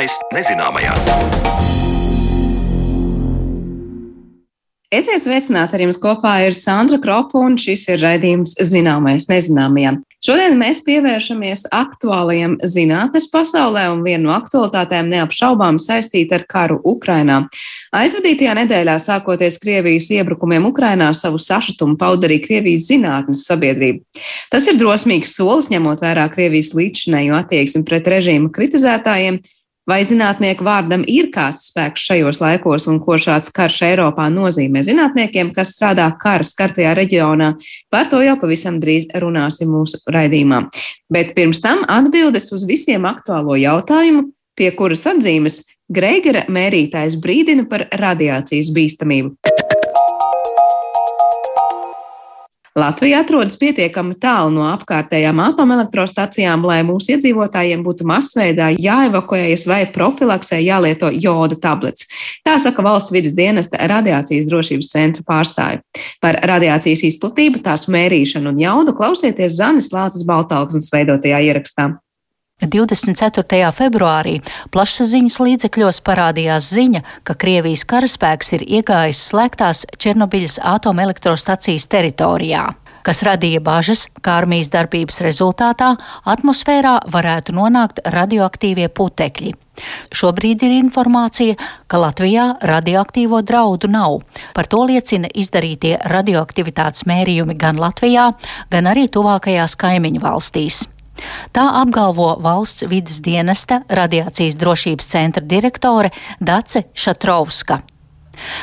Zināmais nezināmajā. Esiet sveicināti ar jums kopā ir Sandra Kropa un šis ir raidījums Zināmais nezināmajam. Šodien mēs pievēršamies aktuālajiem zinātnes pasaulē un viena no aktualitātēm neapšaubām saistīta ar karu Ukrainā. Aizvadītajā nedēļā, sākoties Krievijas iebrukumiem Ukrainā, savu sašutumu pauda arī Krievijas zinātnes sabiedrība. Tas ir drosmīgs solis, ņemot vērā Krievijas līdzinējo attieksmi pret režīma kritizētājiem Vai zinātnieku vārdam ir kāds spēks šajos laikos un ko šāds karš Eiropā nozīmē zinātniekiem, kas strādā kara skartajā reģionā? Par to jau pavisam drīz runāsim mūsu raidījumā. Bet pirms tam atbildes uz visiem aktuālo jautājumu, pie kuras atzīmes Greigera mērītājs brīdina par radiācijas bīstamību. Latvija atrodas pietiekami tālu no apkārtējām atomelektrostacijām, lai mūsu iedzīvotājiem būtu masveidā jāevakuējas vai profilaksē jālieto joda tablets. Tā saka valsts vidas dienesta radiācijas drošības centra pārstāvi. Par radiācijas izplatību, tās mērīšanu un jaudu klausieties Zanes Lācis Baltalksnes veidotajā ierakstā. 24. februārī plašsaziņas līdzekļos parādījās ziņa, ka Krievijas karaspēks ir iegājis slēgtās Černobiļas atomelektrostacijas teritorijā kas radīja bažas, ka armijas darbības rezultātā atmosfērā varētu nonākt radioaktīvie putekļi. Šobrīd ir informācija, ka Latvijā radioaktīvo draudu nav. Par to liecina izdarītie radioaktivitātes mērījumi gan Latvijā, gan arī tuvākajās kaimiņu valstīs. Tā apgalvo valsts vidas dienesta radiācijas drošības centra direktore Dace Šatrovska.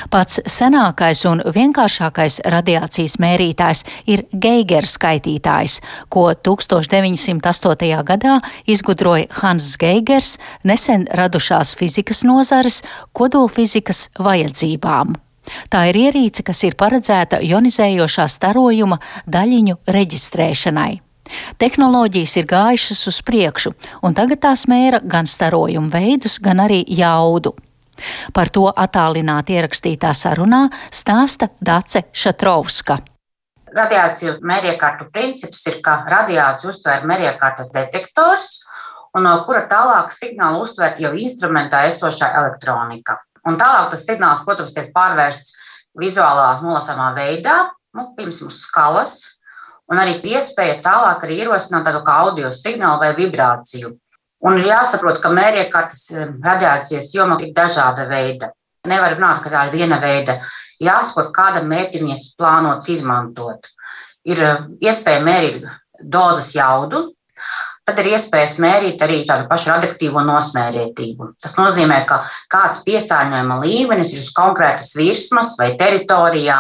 Pats senākais un vienkāršākais radiācijas mērītājs ir Geigera skaitītājs, ko 1908. gadā izgudroja Hans Geigers nesen radušās fizikas nozares kodolfizikas vajadzībām. Tā ir ierīce, kas ir paredzēta jonizējošā starojuma daļiņu reģistrēšanai. Tehnoloģijas ir gājušas uz priekšu, un tagad tās mēra gan starojumu veidus, gan arī jaudu. Par to attālināti ierakstītā sarunā stāsta Dace Šatrovska. Radiāciju mēriekārtu princips ir, ka radiāciju uztver mēriekārtas detektors, un no kura tālāk signālu uztver jau instrumentā esošā elektronika. Un tālāk tas signāls, protams, tiek pārvērsts vizuālā nolasāmā veidā, nu, piemēram, uz skalas, un arī iespēja tālāk arī ierosināt tādu kā audio signālu vai vibrāciju. Un ir jāsaprot, ka mēriekartes eh, radiācijas joma ir dažāda veida. Nevar runāt, ka tā ir viena veida. Jāsaprot, kādam mērķim mēs plānots izmantot. Ir iespēja mērīt dozes jaudu, tad ir iespējas mērīt arī tādu pašu radioaktīvo nosmērētību. Tas nozīmē, ka kāds piesārņojuma līmenis ir uz konkrētas virsmas vai teritorijā,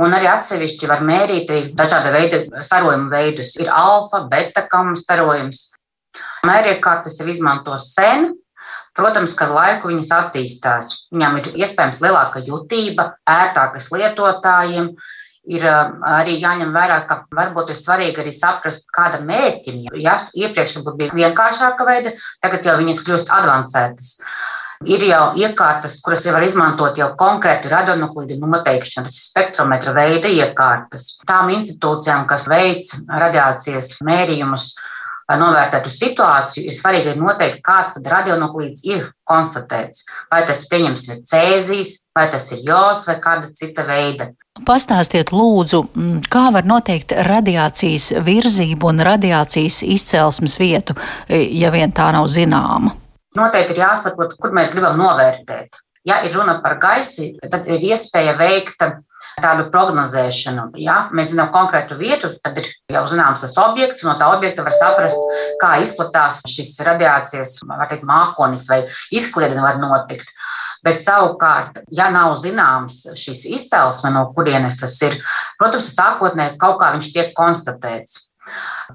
Un arī atsevišķi var mērīt dažāda veida starojumu veidus. Ir alfa, beta kamu starojums. Mēriekārtas jau izmanto sen. Protams, ka ar laiku viņas attīstās. Viņām ir iespējams lielāka jutība, ērtākas lietotājiem. Ir um, arī jāņem vērā, ka varbūt ir svarīgi arī saprast, kāda mērķim. Ja iepriekš bija vienkāršāka veida, tagad jau viņas kļūst avansētas. Ir jau iekārtas, kuras jau var izmantot jau konkrēti radionuklīdu noteikšanu, tas ir spektrometra veida iekārtas. Tām institūcijām, kas veic radiācijas mērījumus, lai novērtētu situāciju, ir svarīgi noteikt, kāds tad radionuklīds ir konstatēts. Vai tas, pieņemsim, ir cēzijas, vai tas ir jods vai kāda cita veida. Pastāstiet, lūdzu, kā var noteikt radiācijas virzību un radiācijas izcelsmes vietu, ja vien tā nav zināma? Noteikti ir jāsaprot, kur mēs gribam novērtēt. Ja ir runa par gaisu, tad ir iespēja veikt tādu prognozēšanu. Ja mēs zinām konkrētu vietu, tad ir jau zināms tas objekts, un no tā objekta var saprast, kā izplatās šis radiācijas teikt, mākonis vai izkliedena var notikt. Bet savukārt, ja nav zināms šis izcelsme, no kurienes tas ir, protams, sākotnēji kaut kā viņš tiek konstatēts.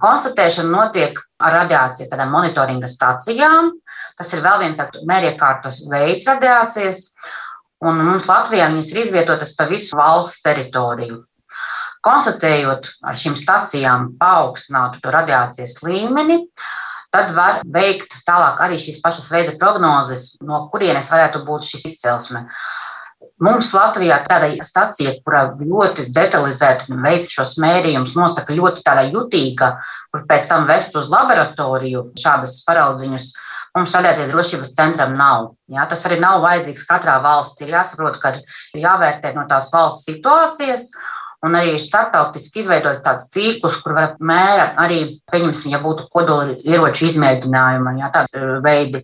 Konstatēšana notiek ar radiācijas monitoringa stacijām, Tas ir vēl viens tāds mēriekārtas veids radiācijas, un mums Latvijā viņas ir izvietotas pa visu valsts teritoriju. Konstatējot ar šīm stacijām paaugstinātu radiācijas līmeni, tad var veikt tālāk arī šīs pašas veida prognozes, no kurienes varētu būt šis izcelsme. Mums Latvijā tāda stacija, kurā ļoti detalizēti veids šos mērījumus, nosaka ļoti tāda jutīga, kur pēc tam vest uz laboratoriju šādas paraudziņus, mums radiācijas drošības centram nav. Jā, tas arī nav vajadzīgs katrā valstī. Ir jāsaprot, ka ir jāvērtē no tās valsts situācijas. Un arī starptautiski izveidots tāds tīkls, kur var mēra arī, pieņemsim, ja būtu kodoli ieroču izmēģinājuma, jā, tādi veidi.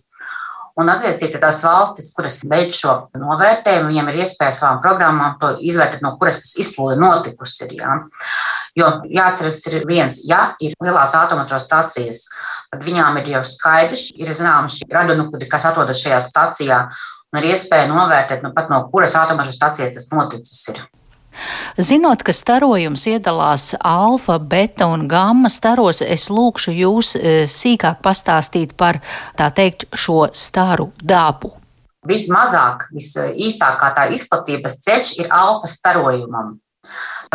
Un, attiecīgi, tās valstis, kuras veic šo novērtējumu, viņiem ir iespēja savām programmām to izvērtēt, no kuras tas izplūde notikusi. Ir, jā. Jo jāatceras, ir viens, ja ir lielās atomatrostacijas, tad viņām ir jau skaidrs, ir zināms šī radionuklidi, kas atrodas šajā stacijā, un ir iespēja novērtēt, nu, pat no kuras atomatrostacijas tas noticis. Ir. Zinot, ka starojums iedalās alfa, beta un gamma staros, es lūkšu jūs e, sīkāk pastāstīt par tā teikt šo staru dabu. Vismazāk, visīsākā tā izplatības ceļš ir alfa starojumam.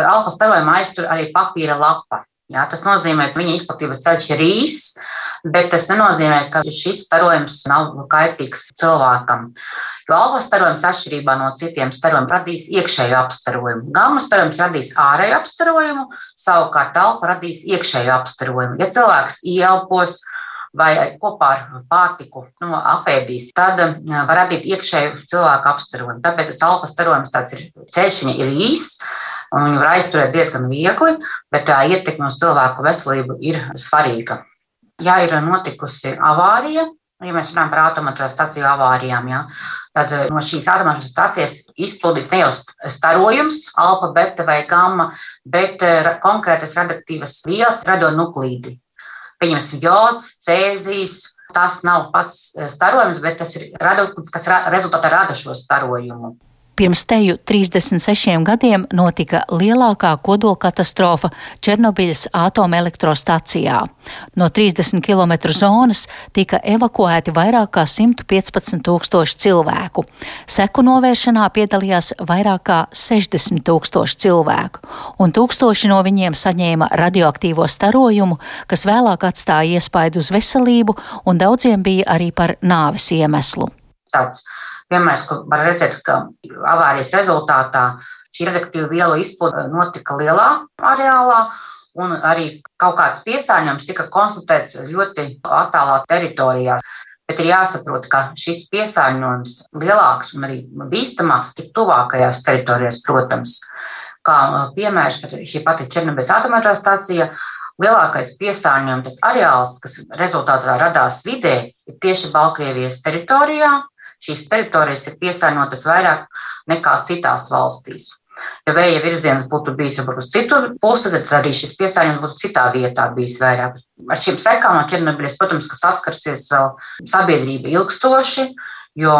Alfa starojuma aiztur arī papīra lapa. Jā, tas nozīmē, ka viņa izplatības ceļš ir īss, bet tas nenozīmē, ka šis starojums nav kaitīgs cilvēkam. Jo alfa starojums atšķirībā no citiem starojumiem radīs iekšēju apstarojumu. Gamma starojums radīs ārēju apstarojumu, savukārt alfa radīs iekšēju apstarojumu. Ja cilvēks ieelpos, vai kopā ar pārtiku nu, apēdīs, tad var radīt iekšēju cilvēku apstarojumu. Tāpēc tas alfa starojums tāds ir ceļš, viņa ir īss, viņu var aizturēt diezgan viegli, bet tā ietekme uz cilvēku veselību ir svarīga. Ja ir notikusi avārija, ja mēs runājam par atomatrostaciju avārijām, ja, Tad eh, no šīs atomašas stācijas izplūdīs ne jau starojums, alfa, beta vai gamma, bet eh, konkrētas radioaktīvas vielas, radionuklīdi. Pieņemsim, jods, cēzijas. Tas nav pats eh, starojums, bet tas ir radionuklīds, kas rezultātā rada šo starojumu. Pirms teju 36 gadiem notika lielākā kodolkatastrofa Černobiļas atomelektrostacijā. No 30 km zonas tika evakuēti vairāk kā 115 tūkstoši cilvēku. Seku novēršanā piedalījās vairāk kā 60 tūkstoši cilvēku, un tūkstoši no viņiem saņēma radioaktīvo starojumu, kas vēlāk atstāja iespaidu uz veselību, un daudziem bija arī par nāves iemeslu. Tāds piemērs, ko var redzēt, ka avārijas rezultātā šī radioaktīva vielu izplūde notika lielā areālā. Un arī kaut kāds piesārņojums tika konstatēts ļoti attālā teritorijā. Bet ir jāsaprot, ka šis piesārņojums lielāks un arī bīstamāks ir tuvākajās teritorijās, protams. Kā piemērs, šī pati Černobiļas atomelektrostacija, lielākais piesārņojums, areāls, kas rezultātā radās vidē, ir tieši Baltkrievijas teritorijā, šīs teritorijas ir piesārņotas vairāk nekā citās valstīs. Ja vēja virziens būtu bijis varbūt uz citu pusi, tad arī šis piesārņojums būtu citā vietā bijis vairāk. Ar šīm sekām no Černobiļas, protams, ka saskarsies vēl sabiedrība ilgstoši, jo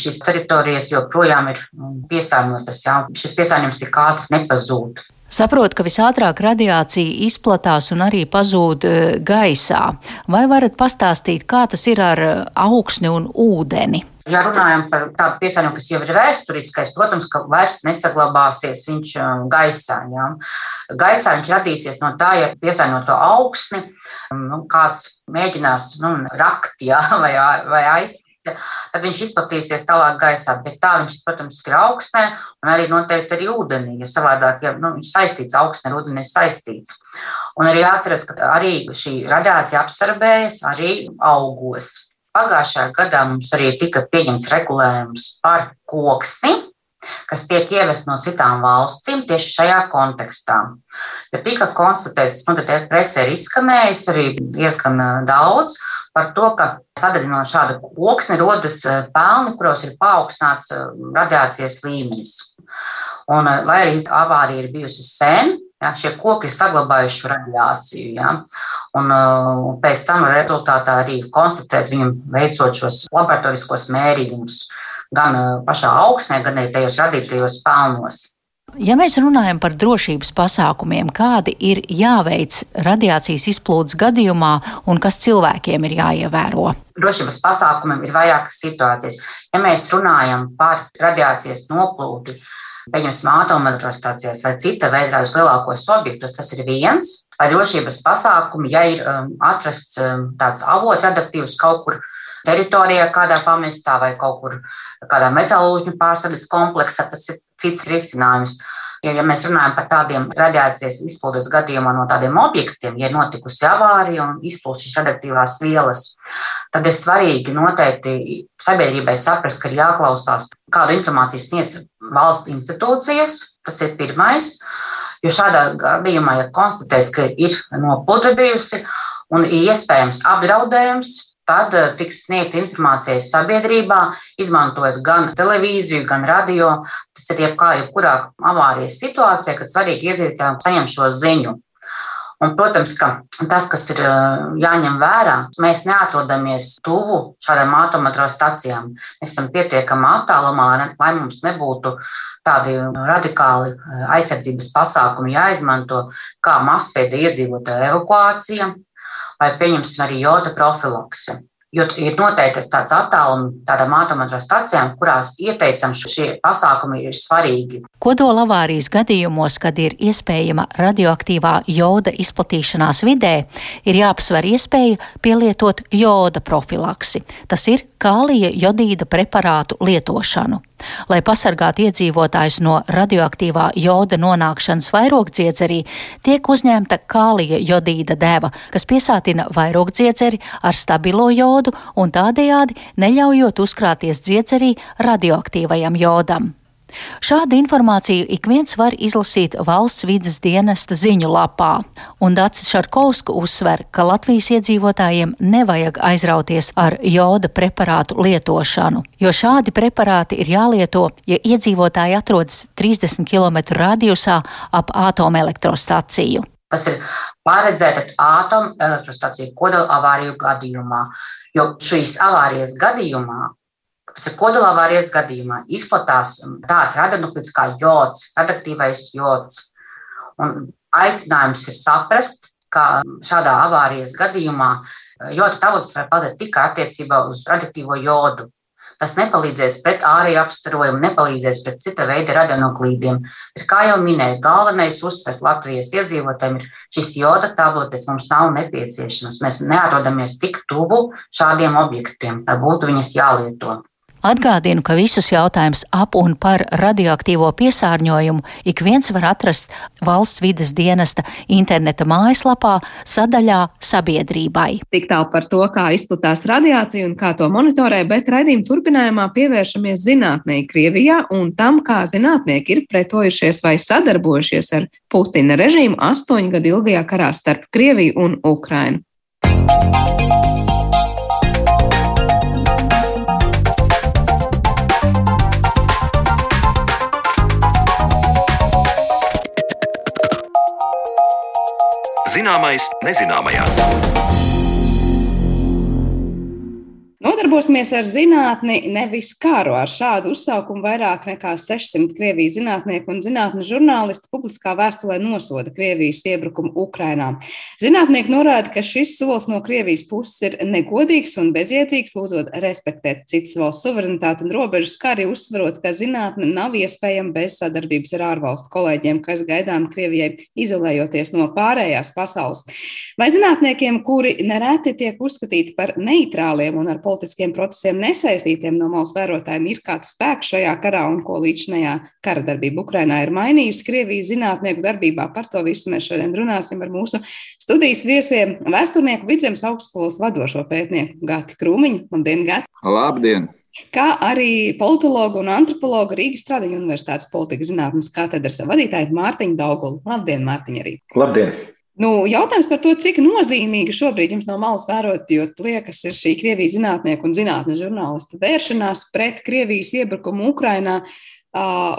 šīs teritorijas joprojām ir piesārņotas. Jā. Šis piesārņojums tik ātri nepazūd. Saprotu, ka visātrāk radiācija izplatās un arī pazūd gaisā. Vai varat pastāstīt, kā tas ir ar augsni un ūdeni? Ja runājam par tādu piesārņojumu, kas jau ir vēsturiskais, protams, ka vairs nesaglabāsies viņš um, gaisā. Ja? Gaisā viņš radīsies no tā, ja piesārņot to augsni, um, nu, kāds mēģinās nu, rakt ja? vai, vai aiztikt. Tad viņš izplatīsies tālāk gaisā, bet tā viņš, protams, ir augstnē un arī noteikti arī ūdenī, jo savādāk, ja nu, viņš saistīts augstnē, ir saistīts. Un arī jāatceras, ka arī šī radiācija absorbējas arī augos. Pagājušajā gadā mums arī tika pieņemts regulējums par koksni, kas tiek ievest no citām valstīm tieši šajā kontekstā. Jo tika konstatēts, nu, tad presē ir izskanējis arī diezgan daudz par to, ka sadedzinot šādu koksni rodas pelni, kuros ir paaugstināts radiācijas līmenis. Un, lai arī avārija ir bijusi sen, ja, šie koki ir saglabājuši radiāciju. Ja. Un, uh, un pēc tam rezultātā arī konstatēt viņam veicot šos laboratoriskos mērījumus gan uh, pašā augsnē, gan arī tajos radītajos pelnos. Ja mēs runājam par drošības pasākumiem, kādi ir jāveic radiācijas izplūdes gadījumā un kas cilvēkiem ir jāievēro? Drošības pasākumiem ir vairākas situācijas. Ja mēs runājam par radiācijas noplūdi, pieņemsim, atomelektrostācijās vai cita veida uz lielākos objektus, tas ir viens vai drošības pasākumi, ja ir um, atrasts um, tāds avots radioaktīvs kaut kur teritorijā, kādā pamestā vai kaut kur kādā metālūžņu pārstrādes kompleksā, tas ir cits risinājums. Ja, ja mēs runājam par tādiem radiācijas izplūdes gadījumiem no tādiem objektiem, ja ir notikusi avārija un izplūst šīs radioaktīvās vielas, tad ir svarīgi noteikti sabiedrībai saprast, ka ir jāklausās, kādu informāciju sniedz valsts institūcijas. Tas ir pirmais. Jo šādā gadījumā, ja konstatēs, ka ir noplūde bijusi un ir iespējams apdraudējums, tad eh, tiks sniegta informācija sabiedrībā, izmantojot gan televīziju, gan radio. Tas ir jebkā, jebkurā avārijas situācijā, kad svarīgi iedzīvotājiem saņemt šo ziņu. Un, protams, ka tas, kas ir jāņem vērā, mēs neatrodamies tuvu šādām atomatrostacijām. Mēs esam pietiekami attālumā, lai mums nebūtu tādi radikāli aizsardzības pasākumi jāizmanto, kā masveida iedzīvotāju evakuācija, vai pieņemsim arī joda profilakse. Jo ir noteikti tāds attālums tādām atomatrostacijām, kurās ieteicams šie pasākumi ir svarīgi. Kodola avārijas gadījumos, kad ir iespējama radioaktīvā joda izplatīšanās vidē, ir jāapsver iespēja pielietot joda profilaksi. Tas ir kālija jodīda preparātu lietošanu. Lai pasargātu iedzīvotājus no radioaktīvā joda nonākšanas vairogdziedzerī, tiek uzņemta kālija jodīda deva, kas piesātina vairogdziedzeri ar stabilo jodu un tādējādi neļaujot uzkrāties dziedzerī radioaktīvajam jodam. Šādu informāciju ik viens var izlasīt valsts vidas dienesta ziņu lapā, un Dācis Šarkovska uzsver, ka Latvijas iedzīvotājiem nevajag aizrauties ar joda preparātu lietošanu, jo šādi preparāti ir jālieto, ja iedzīvotāji atrodas 30 km radiusā ap atomelektrostaciju. Tas ir paredzēta atomelektrostaciju kodola avāriju gadījumā, jo šīs avārijas gadījumā kas ir kodolavārijas gadījumā, izplatās tās radionuklīds kā jods, radioaktīvais jods. Un aicinājums ir saprast, ka šādā avārijas gadījumā joda tabulas var padēt tikai attiecībā uz radioaktīvo jodu. Tas nepalīdzēs pret ārēju apstarojumu, nepalīdzēs pret cita veida radionuklīdiem. Bet, kā jau minēju, galvenais uzsvers Latvijas iedzīvotājiem ir šis joda tabletes mums nav nepieciešamas. Mēs neatrodamies tik tuvu šādiem objektiem, lai būtu viņas jālieto. Atgādinu, ka visus jautājumus ap un par radioaktīvo piesārņojumu ik viens var atrast valsts vides dienesta interneta mājaslapā sadaļā sabiedrībai. Tik tālu par to, kā izplatās radiācija un kā to monitorē, bet raidījuma turpinājumā pievēršamies zinātnē Krievijā un tam, kā zinātnieki ir pretojušies vai sadarbojušies ar Putina režīmu astoņu gadu ilgajā karā starp Krieviju un Ukrainu. Zināmais nezināmajā. Nodarbosimies ar zinātni, nevis karu. Ar šādu uzsaukumu vairāk nekā 600 Krievijas zinātnieku un zinātņu žurnālisti publiskā vēstulē nosoda Krievijas iebrukumu Ukrainā. Zinātnieki norāda, ka šis solis no Krievijas puses ir negodīgs un bezjēdzīgs, lūdzot respektēt citas valsts suverenitāti un robežas, kā arī uzsverot, ka zinātne nav iespējama bez sadarbības ar ārvalstu kolēģiem, kas gaidām Krievijai izolējoties no pārējās pasaules. Vai zinātniekiem, kuri nereti tiek uzskatīti par neitrāliem un ar politiskiem procesiem nesaistītiem no malas vērotājiem ir kāds spēks šajā karā un ko līdzinājā kara darbība Ukrainā ir mainījusi Krievijas zinātnieku darbībā. Par to visu mēs šodien runāsim ar mūsu studijas viesiem, vēsturnieku vidzemes augstskolas vadošo pētnieku Gati Krūmiņu. Labdien, Gati! Labdien! Kā arī politologu un antropologu Rīgas Stradiņu Universitātes politikas zinātnes katedras vadītāju Mārtiņu Daugulu. Labdien, Mārtiņ, arī! Labdien! Nu, jautājums par to, cik nozīmīga šobrīd jums no malas vērot, jo liekas, ir šī Krievijas zinātnieku un zinātnes žurnālistu vēršanās pret Krievijas iebrukumu Ukrainā.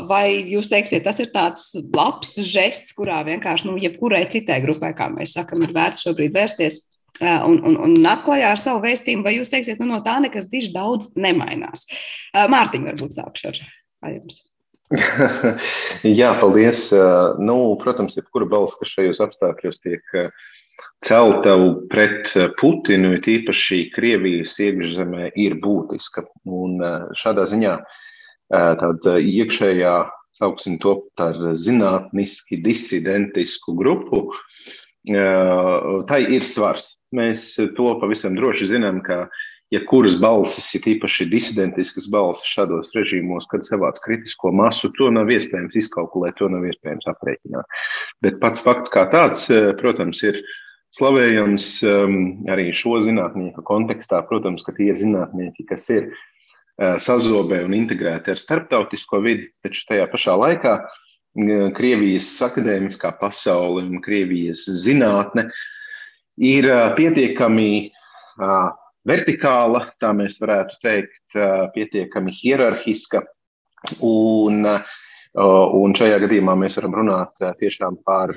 Vai jūs teiksiet, tas ir tāds labs žests, kurā vienkārši nu, jebkurai citai grupai, kā mēs sakam, ir vērts šobrīd vērsties un, un, un nāk klajā ar savu vēstījumu, vai jūs teiksiet, nu, no tā nekas diži daudz nemainās? Mārtiņ, varbūt sākšu ar jums. Jā, paldies. Nu, protams, jebkura balss, kas šajos apstākļos tiek celta pret Putinu, ir īpaši Krievijas iekšzemē, ir būtiska. Un šādā ziņā tāda iekšējā, sauksim to par zinātniski disidentisku grupu, tai ir svars. Mēs to pavisam droši zinām, ka ja kuras balsis, ir īpaši disidentiskas balsis šādos režīmos, kad savāc kritisko masu, to nav iespējams izkalkulēt, to nav iespējams aprēķināt. Bet pats fakts kā tāds, eh, protams, ir slavējams um, arī šo zinātnieku kontekstā. Protams, ka tie ir zinātnieki, kas ir uh, sazobē un integrēti ar starptautisko vidi, taču tajā pašā laikā uh, Krievijas akadēmiskā pasaule un Krievijas zinātne ir pietiekami uh, vertikāla, tā mēs varētu teikt, pietiekami hierarhiska. Un, un šajā gadījumā mēs varam runāt tiešām par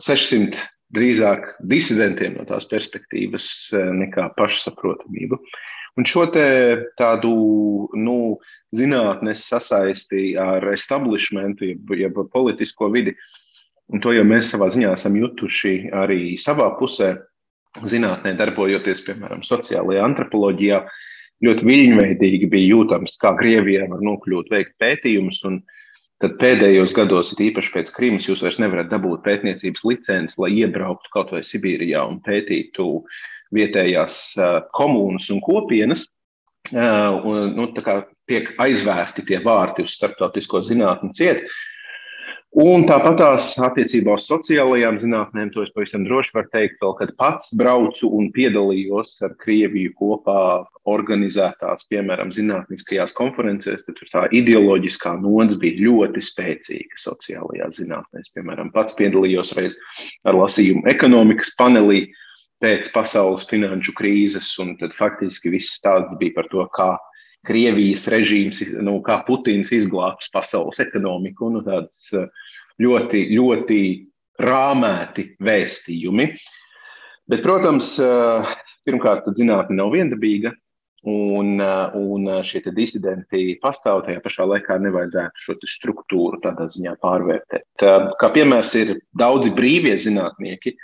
600 drīzāk disidentiem no tās perspektīvas nekā pašsaprotamību. Un šo tādu nu, zinātnes sasaisti ar establishmentu, jeb, jeb politisko vidi, un to jau mēs savā ziņā esam jutuši arī savā pusē, zinātnē darbojoties, piemēram, sociālajā antropoloģijā, ļoti viļņveidīgi bija jūtams, kā Krievijā var nokļūt, veikt pētījumus. Tad pēdējos gados, īpaši pēc Krimas, jūs vairs nevarat dabūt pētniecības licenci, lai iebrauktu kaut vai Sibīrijā un pētītu vietējās komunas un kopienas. Un, nu, tiek aizvērti tie vārti uz starptautisko zinātni ciet. Un tāpat tās attiecībā uz sociālajām zinātnēm, to es pavisam droši varu teikt, vēl, kad pats braucu un piedalījos ar Krieviju kopā organizētās, piemēram, zinātniskajās konferencēs, tad tā ideoloģiskā nodze bija ļoti spēcīga sociālajās zinātnēs. Piemēram, pats piedalījos reiz ar lasījumu ekonomikas panelī pēc pasaules finanšu krīzes, un tad faktiski viss stāsts bija par to, kā Krievijas režīms, nu, kā Putins izglābs pasaules ekonomiku. Nu, tāds eh, ļoti, ļoti rāmēti vēstījumi. Bet, protams, eh, pirmkārt, zinātne nav viendabīga. Un, eh, un šie disidenti pastāv tajā pašā laikā, nevajadzētu šo struktūru tādā ziņā pārvērtēt. Kā piemērs ir daudzi brīvie zinātnieki,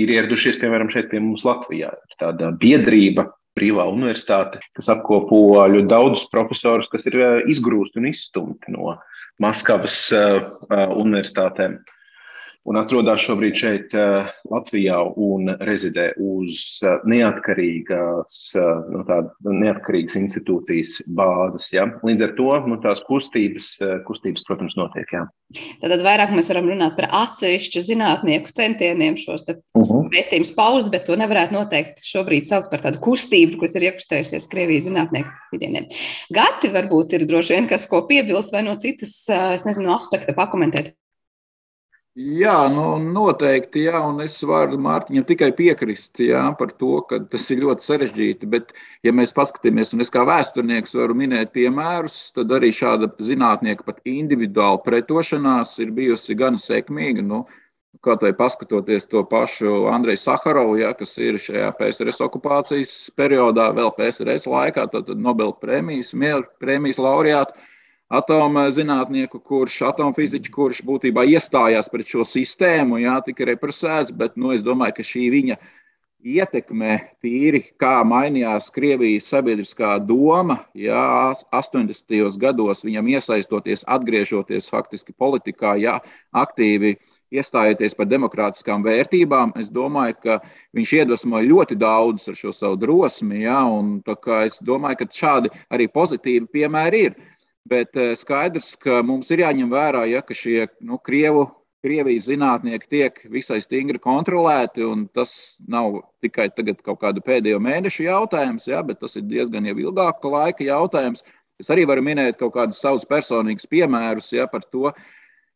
ir ieradušies piemēram šeit pie mums Latvijā. Ir tāda biedrība, brīvā universitāte, kas apkopo ļoti daudzus profesorus, kas ir eh, izgrūsti un izstumti no Maskavas eh, eh, universitātēm un atrodas šobrīd šeit, Latvijā, un rezidē uz neatkarīgas, no nu, neatkarīgas institūcijas bāzes. Ja? Līdz ar to nu, tās kustības, kustības, protams, notiek. Ja? Tad vairāk mēs varam runāt par atsevišķu zinātnieku centieniem šos uh -huh. paust, bet to nevarētu noteikti šobrīd saukt par tādu kustību, kas ir iekustējusies Krievijas zinātnieku vidienē. Gati varbūt ir droši vien kas, ko piebilst vai no citas, es nezinu, aspekta pakomentēt. Jā, nu, noteikti. Jā, un es varu Mārtiņam tikai piekrist jā, par to, ka tas ir ļoti sarežģīti. Bet, ja mēs paskatāmies, un es kā vēsturnieks varu minēt piemērus, tad arī šāda zinātnieka pat individuāla pretošanās ir bijusi gan sekmīga. Nu, Kā tai paskatoties to pašu Andreju Sakarovu, ja, kas ir šajā PSRS okupācijas periodā, vēl PSRS laikā, tad Nobel prēmijas, miera prēmijas laureāts atomzinātnieku, kurš, atomfiziķis, kurš būtībā iestājās pret šo sistēmu, jā, tika represēts, bet nu, es domāju, ka šī viņa ietekme tīri, kā mainījās Krievijas sabiedriskā doma, jā, 80. gados viņam iesaistoties, atgriežoties faktiski politikā, jā, aktīvi iestājoties par demokrātiskām vērtībām, es domāju, ka viņš iedvesmoja ļoti daudzus ar šo savu drosmi. Ja, es domāju, ka šādi arī pozitīvi piemēri ir. Bet eh, skaidrs, ka mums ir jāņem vērā, ja, ka šie nu, Krievu, Krievijas zinātnieki tiek visai stingri kontrolēti. Tas nav tikai kaut kādu pēdējo mēnešu jautājums, ja, bet tas ir diezgan jau ilgāka laika jautājums. Es arī varu minēt kaut kādus savus personīgus piemērus ja, par to,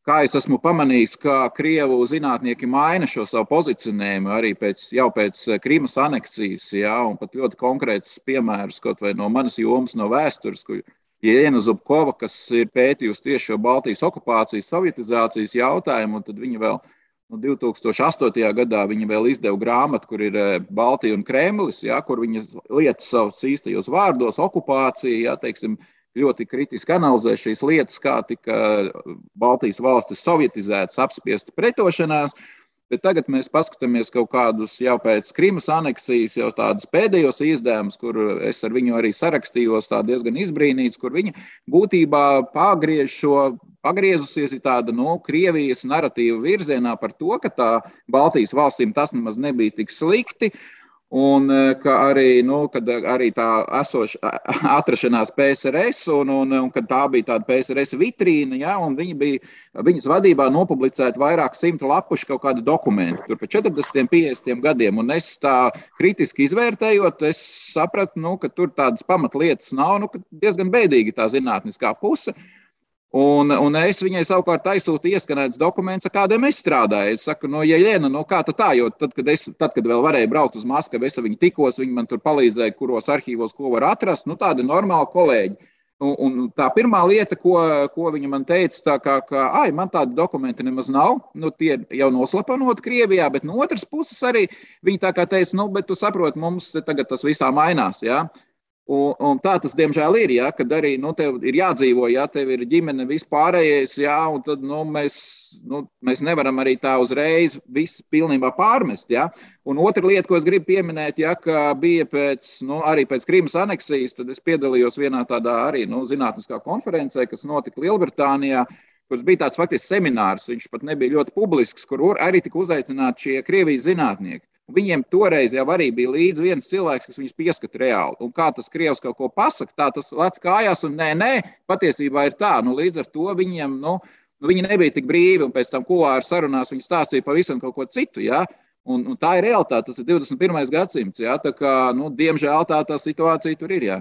kā es esmu pamanījis, ka krievu zinātnieki maina šo savu pozicionējumu arī pēc, jau pēc Krimas aneksijas. Ja, un pat ļoti konkrēts piemērs kaut vai no manas jomas, no vēstures, kur Jēna Zubkova, kas ir pētījusi tieši šo Baltijas okupācijas, sovietizācijas jautājumu, un tad viņa vēl nu, 2008. gadā viņa vēl izdeva grāmatu, kur ir eh, Baltija un Kremlis, ja, kur viņa lietas savus īstajos vārdos, okupācija, ja, teiksim, ļoti kritiski analizē šīs lietas, kā tika Baltijas valstis sovietizētas, apspiesta pretošanās. Uh, Bet tagad mēs paskatāmies kaut kādus jau pēc Krimas aneksijas, jau tādus pēdējos izdevumus, kur es ar viņu arī sarakstījos, diezgan izbrīnīts, kur viņa būtībā pagriež šo, pagriezusies ir tāda nu, Krievijas narratīva virzienā par to, ka tā Baltijas valstīm tas nemaz nebija tik slikti. Un ka arī, nu, arī tā esoša atrašanās PSRS, un, un, un kad tā bija tāda PSRS vitrīna, ja, un viņi bija, viņas vadībā nopublicēti vairāk simtu lapušu kaut kādi dokumenti, tur pa 40, 50 gadiem. Un es tā kritiski izvērtējot, es sapratu, nu, ka tur tādas pamatlietas nav, nu, diezgan bēdīgi tā zinātniskā puse. Un, un es viņai savukārt aizsūtīju ieskanētus dokumentus, kādiem es strādāju. Es saku, no nu, Jēlēna, no kā tā, jo tad, kad, es, tad, kad vēl varēju braukt uz Maskavu, es ar viņu tikos, viņi man tur palīdzēja, kuros arhīvos ko var atrast. Nu, tādi normāli kolēģi. Un, un tā pirmā lieta, ko, ko viņa man teica, tā kā, ka, ai, man tādi dokumenti nemaz nav, nu, tie jau noslapanoti Krievijā, bet no otras puses arī viņa tā kā teica, nu, bet tu saproti, mums tagad tas visā mainās. Ja? Un, un tā tas, diemžēl, ir. Ja, kad arī nu, tev ir jādzīvo, ja tev ir ģimene, vispārējais, ja, un tad nu, mēs, nu, mēs nevaram arī tā uzreiz visu pilnībā pārmest. Ja. Un otra lieta, ko es gribu pieminēt, ja, bija pēc, nu, arī pēc Krīmas aneksijas, tad es piedalījos vienā tādā arī nu, zinātniskā konferencē, kas notika Lielbritānijā kurš bija tāds faktiski seminārs, viņš pat nebija ļoti publisks, kur arī tika uzaicināti šie Krievijas zinātnieki. Viņiem toreiz jau arī bija līdzi viens cilvēks, kas viņus pieskata reāli. Un kā tas krievs kaut ko pasakā, tā tas lec kājās, un nē, nē, patiesībā ir tā. Nu, līdz ar to viņiem, nu, nu, viņi nebija tik brīvi, un pēc tam kulāra sarunās viņi stāstīja pavisam kaut ko citu. Ja? Un, un tā ir realitāte, tas ir 21. gadsimts. Ja? Tā kā, nu, diemžēl tā, tā situācija tur ir. Ja?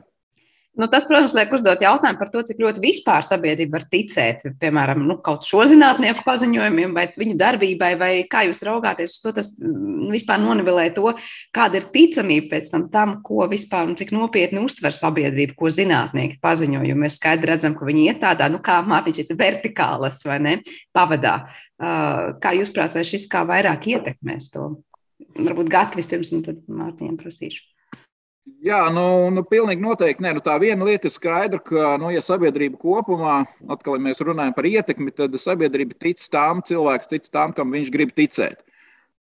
Nu, tas, protams, liek uzdot jautājumu par to, cik ļoti vispār sabiedrība var ticēt, piemēram, nu, kaut šo zinātnieku paziņojumiem vai viņu darbībai, vai kā jūs raugāties uz to, tas mm, vispār nonivelē to, kāda ir ticamība pēc tam, tam ko vispār un cik nopietni uztver sabiedrība, ko zinātnieki paziņo, jo mēs skaidri redzam, ka viņi iet tādā, nu, kā Mārtiņš teica, vertikālas vai ne, pavadā. Kā jūs prāt, vai šis kā vairāk ietekmēs to? Varbūt Gati vispirms, un tad Mārtiņam prasīšu. Jā, nu, nu pilnīgi noteikti. Nē, nu, tā viena lieta ir skaidra, ka, nu, ja sabiedrība kopumā, atkal, ja mēs runājam par ietekmi, tad sabiedrība tic tām, cilvēks tic tām, kam viņš grib ticēt.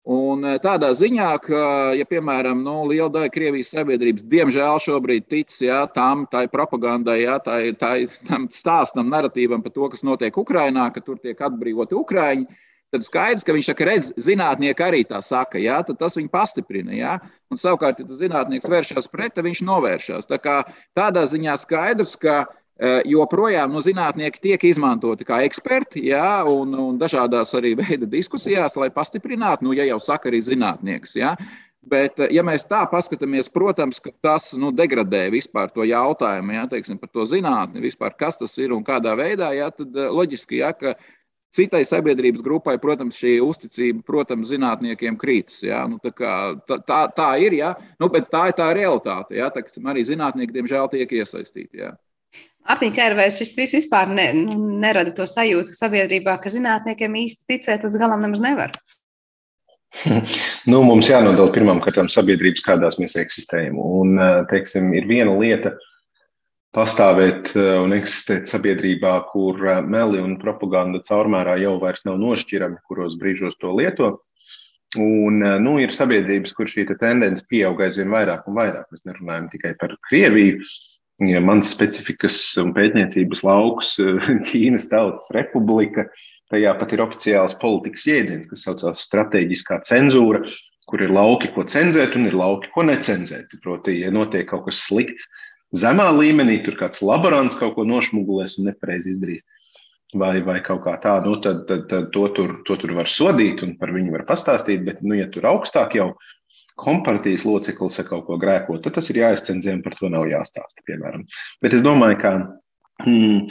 Un eh, tādā ziņā, ka, ja, piemēram, nu, liela daļa Krievijas sabiedrības, diemžēl, šobrīd tic jā, tam, tai propagandai, jā, tai, tai, tam stāstam, narratīvam par to, kas notiek Ukrajinā, ka tur tiek atbrīvoti Ukrāņi, tad skaidrs, ka viņš saka, redz, zinātnieki arī tā saka, jā, tad tas viņu pastiprina. Jā. Un savukārt, ja tas zinātnieks vēršas pret, tad viņš novēršas. Tā kā, tādā ziņā skaidrs, ka eh, joprojām no zinātnieki tiek izmantoti kā eksperti, jā, un, un dažādās arī veida diskusijās, lai pastiprinātu, nu, ja jau saka arī zinātnieks. Jā. Bet, ja mēs tā paskatāmies, protams, tas nu, degradē vispār to jautājumu, ja, teiksim, par to zinātni, vispār, kas tas ir un kādā veidā, ja, tad eh, loģiski, ja, ka Citai sabiedrības grupai, protams, šī uzticība, protams, zinātniekiem krītas. Ja? Nu, tā, kā, tā, tā, ir, ja? nu, bet tā ir tā realitāte. Ja? Tā, arī zinātnieki, diemžēl, tiek iesaistīti. Ja? Artiņa Kērvēs, šis viss vispār ne, nu, nerada to sajūtu sabiedrībā, ka zinātniekiem īsti ticēt līdz galam nemaz nevar. nu, mums jānodala pirmām kārtām sabiedrības, kādās mēs eksistējam. Un, teiksim, ir viena lieta, pastāvēt eh, un eksistēt sabiedrībā, kur eh, meli un propaganda caurmērā jau vairs nav nošķirami, kuros brīžos to lieto. Un, eh, nu, ir sabiedrības, kur šī te tendence pieaug aizvien vairāk un vairāk. Mēs nerunājam tikai par Krieviju. Mans specifikas un pētniecības lauks, Ķīnas Tautas Republika, tajā pat ir oficiāls politikas jēdziens, kas saucās strateģiskā cenzūra, kur ir lauki, ko cenzēt, un ir lauki, ko necenzēt. Proti, ja notiek kaut kas slikts, zemā līmenī, tur kāds laborants kaut ko nošmugulēs un nepareizi izdarīs. Vai, vai kaut kā tā, nu, tad, tad, tad to, tur, to tur var sodīt un par viņu var pastāstīt. Bet, nu, ja tur augstāk jau kompartijas loceklis kaut ko grēko, tad tas ir jāizcenzē un par to nav jāstāsta. Piemēram. Bet es domāju, ka hmm,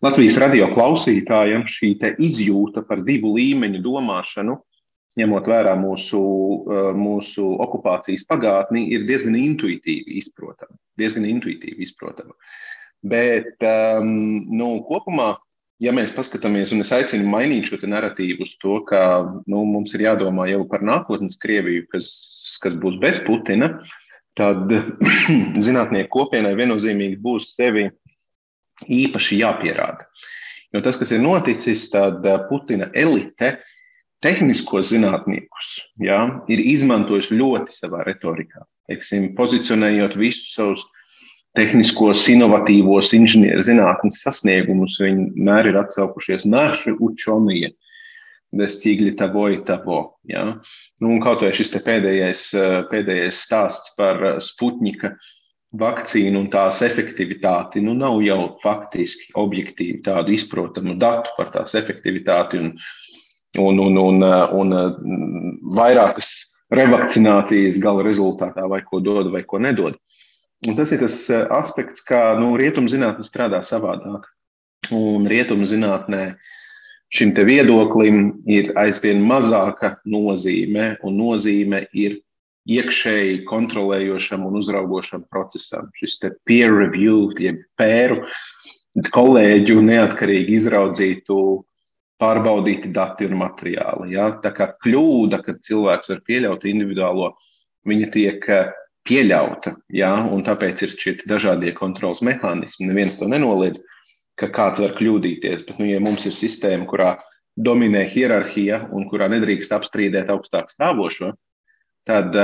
Latvijas radio klausītājiem šī izjūta par divu līmeņu domāšanu ņemot vērā mūsu, eh, mūsu okupācijas pagātni, ir diezgan intuitīvi izprotama. Diezgan intuitīvi izprotama. Bet um, nu, kopumā, ja mēs paskatāmies, un es aicinu mainīt šo narratīvu uz to, ka nu, mums ir jādomā jau par nākotnes Krieviju, kas, kas būs bez Putina, tad zinātnieku kopienai viennozīmīgi būs sevi īpaši jāpierāda. Jo tas, kas ir noticis, tad eh, Putina elite tehniskos zinātniekus ja, ir izmantojis ļoti savā retorikā. Teiksim, pozicionējot visus savus tehniskos, inovatīvos inženieru zinātnes sasniegumus, viņi mēr ir atsaukušies naši učonie. stīgļi tavoji tavo. Ja? Nu, un kaut vai šis pēdējais, pēdējais stāsts par Sputnika vakcīnu un tās efektivitāti, nu nav jau faktiski objektīvi tādu izprotamu datu par tās efektivitāti un, un, un, un, un, un vairākas revakcinācijas gala rezultātā vai ko dod vai ko nedod. Un tas ir tas aspekts, kā nu, rietumzinātne strādā savādāk. Un rietumzinātnē šim viedoklim ir aizvien mazāka nozīme, un nozīme ir iekšēji kontrolējošam un uzraugošam procesam. Šis peer review, jeb pēru kolēģu neatkarīgi izraudzītu, pārbaudīti dati un materiāli. Ja? Tā kā kļūda, kad cilvēks var pieļaut individuālo, viņa tiek eh, pieļauta. Ja? Un tāpēc ir šie dažādie kontrols mehānismi. Neviens to nenoliedz, ka kāds var kļūdīties. Bet, nu, ja mums ir sistēma, kurā dominē hierarhija un kurā nedrīkst apstrīdēt augstāk stāvošo, tad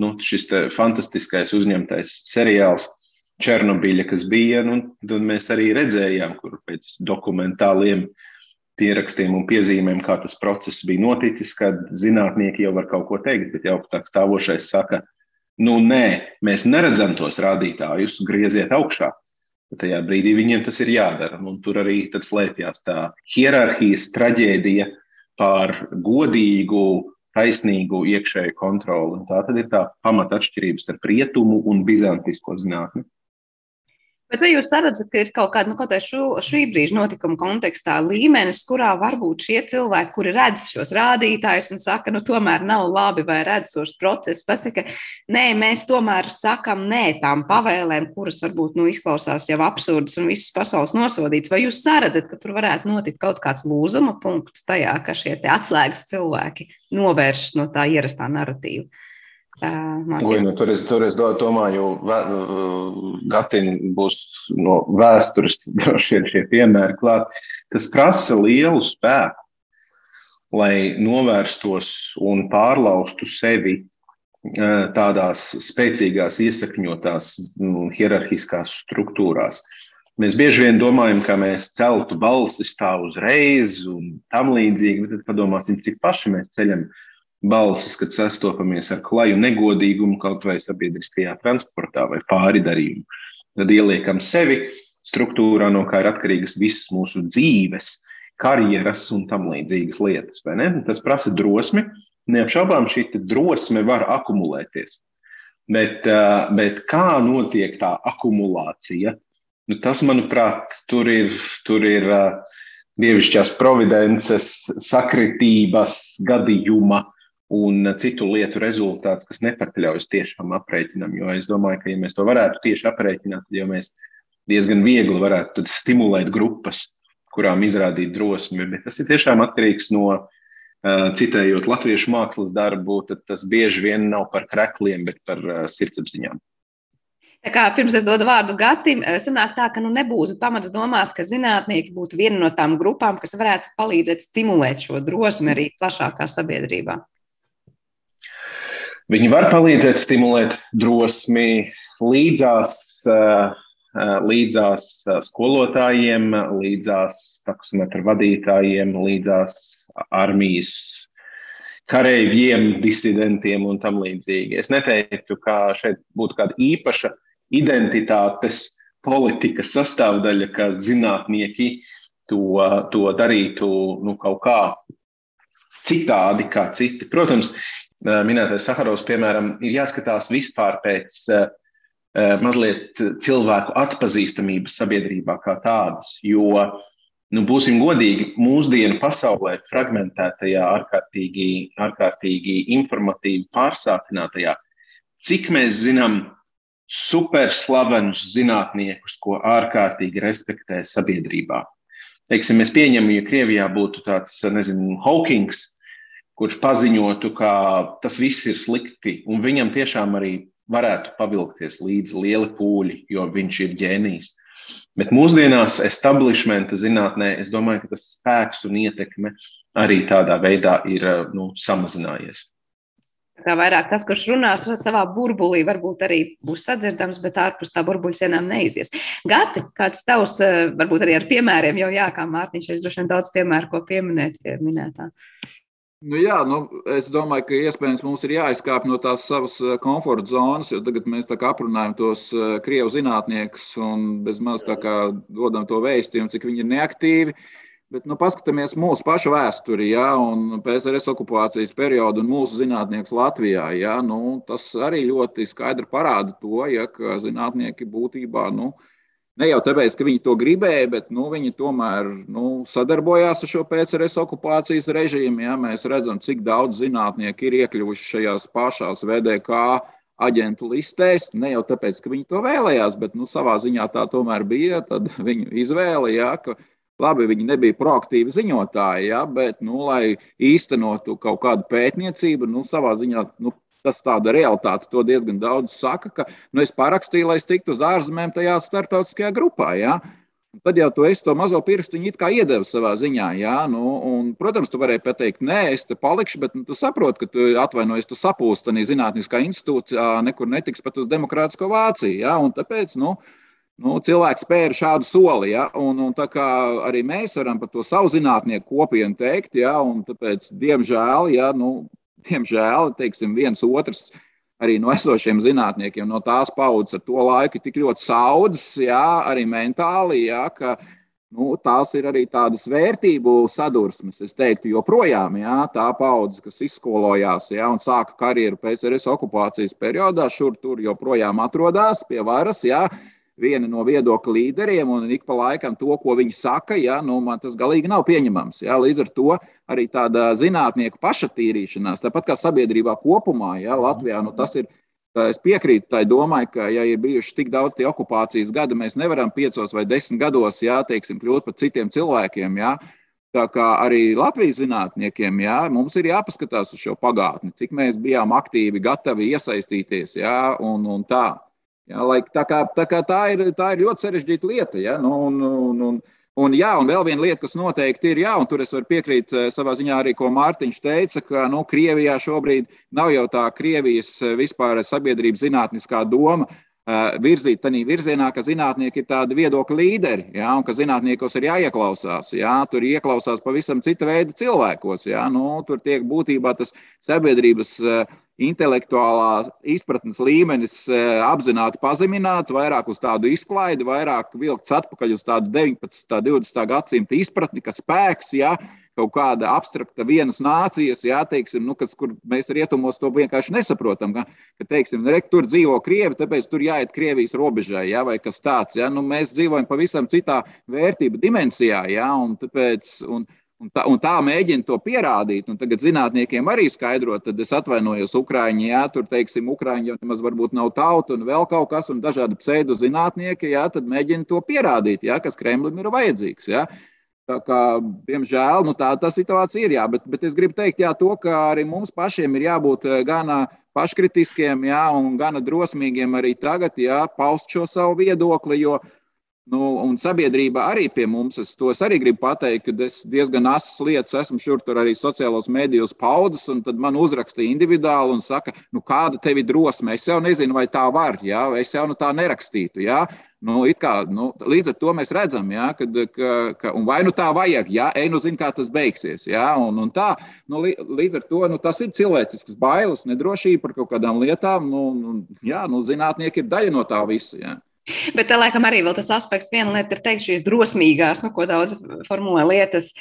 nu, šis fantastiskais uzņemtais seriāls Černobiļa, kas bija, nu, tad mēs arī redzējām, kur pēc dokumentāliem pierakstiem un piezīmēm, kā tas process bija noticis, kad zinātnieki jau var kaut ko teikt, bet jau tā stāvošais saka, nu nē, mēs neredzam tos rādītājus, grieziet augšā. Tajā brīdī viņiem tas ir jādara. Un tur arī slēpjas tā hierarhijas traģēdija par godīgu taisnīgu iekšēju kontroli. Un tā tad ir tā pamata atšķirības starp rietumu un bizantisko zinātni. Bet vai jūs redzat, ka ir kaut kāda, nu, kaut šo, šī brīža notikuma kontekstā līmenis, kurā varbūt šie cilvēki, kuri redz šos rādītājus un saka, nu, tomēr nav labi vai redz šos procesus, pasaka, nē, mēs tomēr sakam nē tām pavēlēm, kuras varbūt, nu, izklausās jau absurdas un visas pasaules nosodīts. Vai jūs redzat, ka tur varētu notikt kaut kāds lūzuma punkts tajā, ka šie atslēgas cilvēki novēršas no tā ierastā narratīva? Ui, nu, tur, es, tur es domāju, Gatina būs no vēstures vien šie piemēri klāt. Tas prasa lielu spēku, lai novērstos un pārlaustu sevi tādās spēcīgās, iesakņotās hierarhiskās struktūrās. Mēs bieži vien domājam, ka mēs celtu balsis tā uzreiz un tam līdzīgi, bet tad padomāsim, cik paši mēs ceļam uh, balsis, kad sastopamies ar klaju negodīgumu kaut vai sabiedriskajā transportā vai pāri darījumu. Tad ieliekam sevi struktūrā, no kā ir atkarīgas visas mūsu dzīves, karjeras un tam līdzīgas lietas. Tas prasa drosmi. Neapšaubām šī drosme var akumulēties. Bet, bet kā notiek tā akumulācija? Nu, tas, manuprāt, tur ir, tur ir dievišķās providences, sakritības gadījuma uh, un citu lietu rezultāts, kas nepakļaujas tiešām aprēķinam. Jo es domāju, ka, ja mēs to varētu tieši aprēķināt, tad jau mēs diezgan viegli varētu stimulēt grupas, kurām izrādīt drosmi. Bet tas ir tiešām atkarīgs no, uh, citējot latviešu mākslas darbu, tad tas bieži vien nav par krekliem, bet par uh, sirdsapziņām. Tā kā pirms es dodu vārdu Gatim, sanāk tā, ka nu nebūtu pamats domāt, ka zinātnieki būtu viena no tām grupām, kas varētu palīdzēt stimulēt šo drosmi arī plašākā sabiedrībā. Viņi var palīdzēt stimulēt drosmi līdzās, eh, eh, līdzās eh, skolotājiem, līdzās taksometru vadītājiem, līdzās armijas kareiviem, disidentiem un tam līdzīgi. Es neteiktu, ka šeit būtu kāda īpaša identitātes politikas sastāvdaļa, ka zinātnieki to, to darītu nu, kaut kā citādi kā citi. Protams, minētais Saharovs, piemēram, ir jāskatās vispār pēc mazliet cilvēku atpazīstamības sabiedrībā kā tādas. Jo, nu, būsim godīgi, mūsdienu pasaulē, fragmentētajā, ārkārtīgi, ārkārtīgi informatīvi pārsātinātajā, cik mēs zinām superslavenus zinātniekus, ko ārkārtīgi respektē sabiedrībā. Teiksim, mēs pieņemam, ja Krievijā būtu tāds, nezinu, Hawkings, kurš paziņotu, ka tas viss ir slikti, un viņam tiešām arī varētu pavilkties līdzi lieli pūļi, jo viņš ir ģēnijs. Bet mūsdienās, establishmenta zinātnē, es domāju, ka tas spēks un ietekme arī tādā veidā ir nu, samazinājies. Kā vairāk tas, kurš runās savā burbulī, varbūt arī būs sadzirdams, bet ārpus tā burbuļu sienām neizies. Gati, kāds tavs, varbūt arī ar piemēriem, jo jā, kā Mārtiņš, es droši vien daudz piemēru, ko pieminēt pie minētā. Nu, jā, nu, es domāju, ka iespējams mums ir jāizkāp no tās savas eh, komforta zonas, jo tagad mēs aprunājam tos eh, krievu zinātniekus un bez maz tā kā dodam to vēstījumu, cik viņi ir neaktīvi. Uh, Bet, nu, paskatāmies mūsu pašu vēsturi, ja, un PSRS okupācijas periodu un mūsu zinātniekus Latvijā. Ja, nu, tas arī ļoti skaidri parāda to, ja, ka zinātnieki būtībā nu, ne jau tāpēc, ka viņi to gribēja, bet nu, viņi tomēr nu, sadarbojās ar šo PSRS okupācijas režīmu. Ja. Mēs redzam, cik daudz zinātnieku ir iekļuvuši šajās pašās VDK aģentu listēs. Ne jau tāpēc, ka viņi to vēlējās, bet nu, savā ziņā tā tomēr bija viņu izvēle. Ja, Labi, viņi nebija proaktīvi ziņotāji, ja, bet, nu, lai īstenotu kaut kādu pētniecību, nu, savā ziņā nu, tas tāda realitāte. To diezgan daudz saka, ka nu, es parakstīju, lai es tiktu uz ārzemēm tajā starptautiskajā grupā. Ja. Tad jau tu esi to mazo pirkstiņu iedevis savā ziņā. Jā, nu, un, protams, tu vari pateikt, nē, es te palikšu, bet nu, tu saproti, ka tu atvainojies, tu sapūsti tādā zinātniskā institūcijā, nekur netiks pat uz demokrātisko Vāciju. Jā, un tāpēc, nu, Nu, cilvēks spēra šādu soli, ja, un, un tā kā arī mēs varam par to savu zinātnieku kopienu teikt, ja, un tāpēc, diemžēl, ja, nu, diemžēl, teiksim, viens otrs arī no esošiem zinātniekiem, no tās paudzes ar to laiku tik ļoti saudzes, ja, arī mentāli, ja, ka nu, tās ir arī tādas vērtību sadursmes. Es teiktu, joprojām ja, tā paudze, kas izskolojās ja, un sāka karjeru PSRS okupācijas periodā, šur tur joprojām atrodas pie varas. Ja, viena no viedokļu līderiem, un ik pa laikam to, ko viņi saka, ja, nu, man tas galīgi nav pieņemams. Ja, līdz ar to arī tāda zinātnieku pašatīrīšanās, tāpat kā sabiedrībā kopumā, ja, Latvijā, nu, tas ir. Es piekrītu tai domai, ka, ja ir bijuši tik daudz tie okupācijas gadi, mēs nevaram piecos vai desmit gados, jā, teiksim, kļūt par citiem cilvēkiem. Jā. Tā kā arī Latvijas zinātniekiem jā, mums ir jāpaskatās uz šo pagātni, cik mēs bijām aktīvi, gatavi iesaistīties jā, un, un tā. Ja, lai, tā, kā, tā, kā tā, ir, tā ir ļoti sarežģīta lieta. Ja, nu, un, un, un, un, jā, un vēl viena lieta, kas noteikti ir, jā, un tur es varu piekrīt eh, savā ziņā arī, ko Mārtiņš teica, ka nu, Krievijā šobrīd nav jau tā Krievijas eh, vispār sabiedrības zinātniskā doma virzīt tādā virzienā, ka zinātnieki ir tādi viedokļu līderi, ja, un ka zinātniekos ir jāieklausās. Ja, tur ieklausās pavisam cita veida cilvēkos. Ja, nu, tur tiek būtībā tas sabiedrības intelektuālā izpratnes līmenis apzināti pazemināts, vairāk uz tādu izklaidi, vairāk vilkts atpakaļ uz tādu 19. un 20. gadsimta izpratni, ka spēks, ja, kaut kāda abstrakta vienas nācijas, jā, teiksim, nu, kas, kur mēs rietumos to vienkārši nesaprotam, ka, ka teiksim, re, tur dzīvo krievi, tāpēc tur jāiet Krievijas robežai, jā, vai kas tāds. Jā, nu, mēs dzīvojam pavisam citā vērtību dimensijā, jā, un tāpēc. Un, Un tā, un tā mēģina to pierādīt. Un tagad zinātniekiem arī skaidrot, tad es atvainojos Ukrāņiem. Jā, tur, teiksim, Ukrāņi jau nemaz varbūt nav tauta un vēl kaut kas, un dažādi pseidozinātnieki, jā, tad mēģina to pierādīt, jā, kas Kremlim ir vajadzīgs. Jā. Tā kā, diemžēl, nu, tā, tā situācija ir. Jā, bet, bet es gribu teikt, jā, to, ka arī mums pašiem ir jābūt eh, gan paškritiskiem, jā, un gan drosmīgiem arī tagad, jā, paust šo savu viedokli. Jo, Nu, un sabiedrība arī pie mums, es to es arī gribu pateikt, ka es diezgan asas lietas esmu šur tur arī sociālos mēdījos paudus, un tad man uzrakstīja individuāli un saka, nu, kāda tev ir drosme. Es jau nezinu, vai tā var, jā, es jau nu tā nerakstītu. Jā. Nu, kā, nu, līdz ar to mēs redzam, jā, kad, ka, ka, vai nu tā vajag, ja ej, nu zina, kā tas beigsies. Jā, un, un tā, nu, līdz ar to nu, tas ir cilvēcisks bailes, nedrošība par kaut kādām lietām. Nu, nu, jā, nu, zinātnieki ir daļa no tā visa. Jā. Bet tā laikam arī vēl tas aspekts, viena lieta ir teikt, šīs drosmīgās, nu, ko daudz formulē lietas,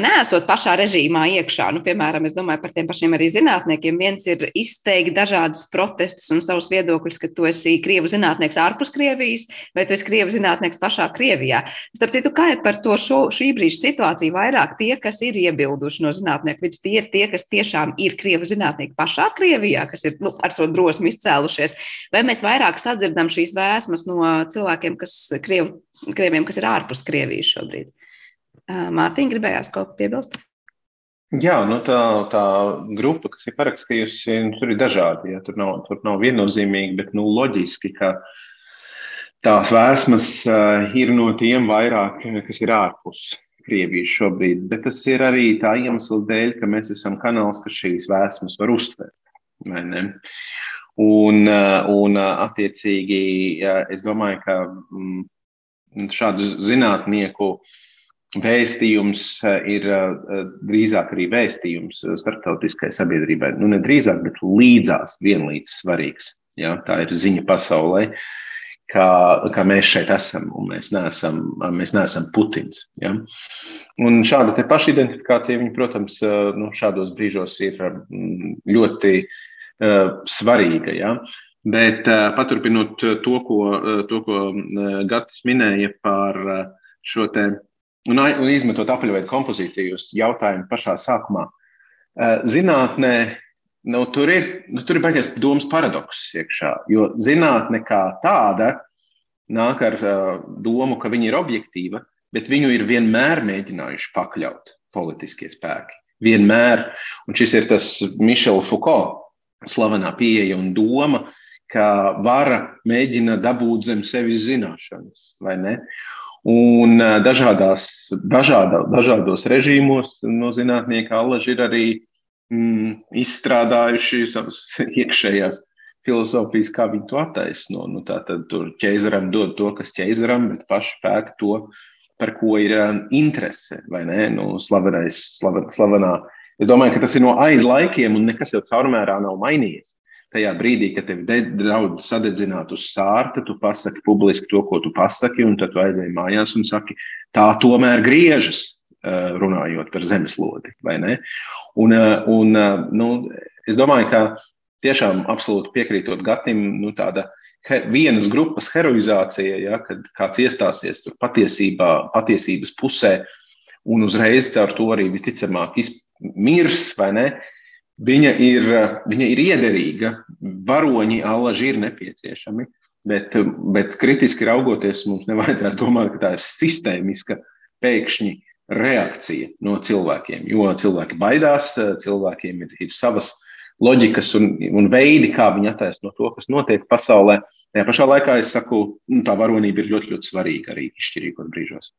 nesot pašā režīmā iekšā. Nu, piemēram, es domāju par tiem pašiem arī zinātniekiem. Viens ir izteikt dažādus protestus un savus viedokļus, ka tu esi krievu zinātnieks ārpus Krievijas, vai tu esi krievu zinātnieks pašā Krievijā. Starp citu, kā ir par to šo, šī brīža situāciju vairāk tie, kas ir iebilduši no zinātnieku vidus, tie ir tie, kas tiešām ir krievu zinātnieki pašā Krievijā, kas ir nu, ar šo drosmi izcēlušies, vai mēs vairāk sadzirdam šīs vēsmas no cilvēkiem, kas, kriev, krieviem, kas ir ārpus Krievijas šobrīd. Mārtiņa, gribējās kaut ko piebilst? Jā, nu tā, tā grupa, kas ir parakstījusi, nu, tur ir dažādi. Ja, tur, nav, tur nav viennozīmīgi, bet nu, loģiski, ka tās vēsmas uh, ir no tiem vairāk, kas ir ārpus Krievijas šobrīd. Bet tas ir arī tā iemesla dēļ, ka mēs esam kanāls, kas šīs vēsmas var uztvert. Un, un attiecīgi, es domāju, ka mm, šādu zinātnieku vēstījums ir drīzāk arī vēstījums starptautiskai sabiedrībai. Nu, ne drīzāk, bet līdzās vienlīdz svarīgs. Ja? Tā ir ziņa pasaulē. Ka, ka mēs šeit esam un mēs neesam, mēs neesam Putins. Ja? Un šāda pašidentifikācija, viņa, protams, nu, šādos brīžos ir mm, ļoti uh, svarīga. Ja? Bet uh, paturpinot to, ko, to, ko Gatis minēja par šo te, un, un izmetot apaļveidu kompozīciju, jūs jautājumu pašā sākumā. Zinātnē Nu, tur ir, nu, tur ir baigās domas paradoks iekšā, jo zinātne kā tāda nāk ar domu, ka viņa ir objektīva, bet viņu ir vienmēr mēģinājuši pakļaut politiskie spēki. Vienmēr, un šis ir tas Mišela Foucault slavenā pieeja un doma, ka vara mēģina dabūt zem sevis zināšanas, vai ne? Un dažādās, dažādā, dažādos režīmos no zinātnieka allaži ir arī mm, izstrādājuši savas iekšējās filozofijas, kā viņi to attaisno. Nu, tā tad tur ķēzaram dod to, kas ķēzaram, bet paši pēta to, par ko ir interese. Vai ne? Nu, slavenais, slaven, slavenā. Es domāju, ka tas ir no aiz laikiem, un nekas jau caurmērā nav mainījies. Tajā brīdī, kad tev draud sadedzināt uz sārta, tu pasaki publiski to, ko tu pasaki, un tad tu aizēji mājās un saki, tā tomēr griežas, uh, runājot par zemeslodi. Un, uh, un, uh, nu, es domāju, ka tiešām absolūti piekrītot Gatim, nu, tāda he, vienas grupas heroizācija, ja, kad kāds iestāsies patiesībā, patiesības pusē un uzreiz caur to arī visticamāk mirs, vai ne? Viņa ir, viņa ir iederīga, varoņi allaži ir nepieciešami, bet, bet kritiski raugoties, mums nevajadzētu domāt, ka tā ir sistēmiska pēkšņi reakcija no cilvēkiem. Jo cilvēki baidās, cilvēkiem ir, ir savas loģikas un, un veidi, kā viņi attaisno to, kas notiek pasaulē. Tajā pašā laikā es saku, nu, tā varonība ir ļoti, ļoti svarīga arī izšķirīgos brīžos.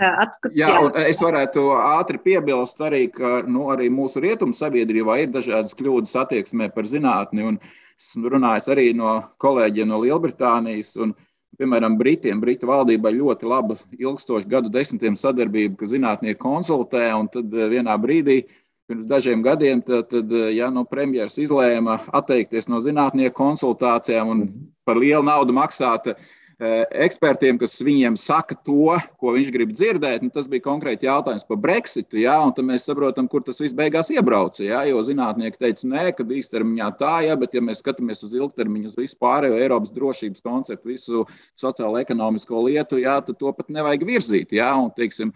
Atskat, jā, jā. Es varētu ātri piebilst arī, ka nu, arī mūsu rietumu sabiedrībā ir dažādas kļūdas attieksmē par zinātni. Esmu runājis arī no kolēģiem no Lielbritānijas. Un, piemēram, Britiem, Britu valdībai ļoti laba ilgstoša gadu desmitiem sadarbība, ka zinātnieki konsultē, un tad vienā brīdī pirms dažiem gadiem, tad, tad ja nu, premjerministrs izlēma atteikties no zinātnieku konsultācijām un par lielu naudu maksāt ekspertiem, kas viņiem saka to, ko viņš grib dzirdēt. Nu, tas bija konkrēti jautājums par Brexitu. Ja, tad mēs saprotam, kur tas viss beigās iebrauca. Ja, jo zinātnieki teica, nē, ka īstermiņā tā, ja, bet ja mēs skatāmies uz ilgtermiņu, uz visu pārējo Eiropas drošības konceptu, visu sociālo-ekonomisko lietu, ja, tad to pat nevajag virzīt. Ja, un, teiksim,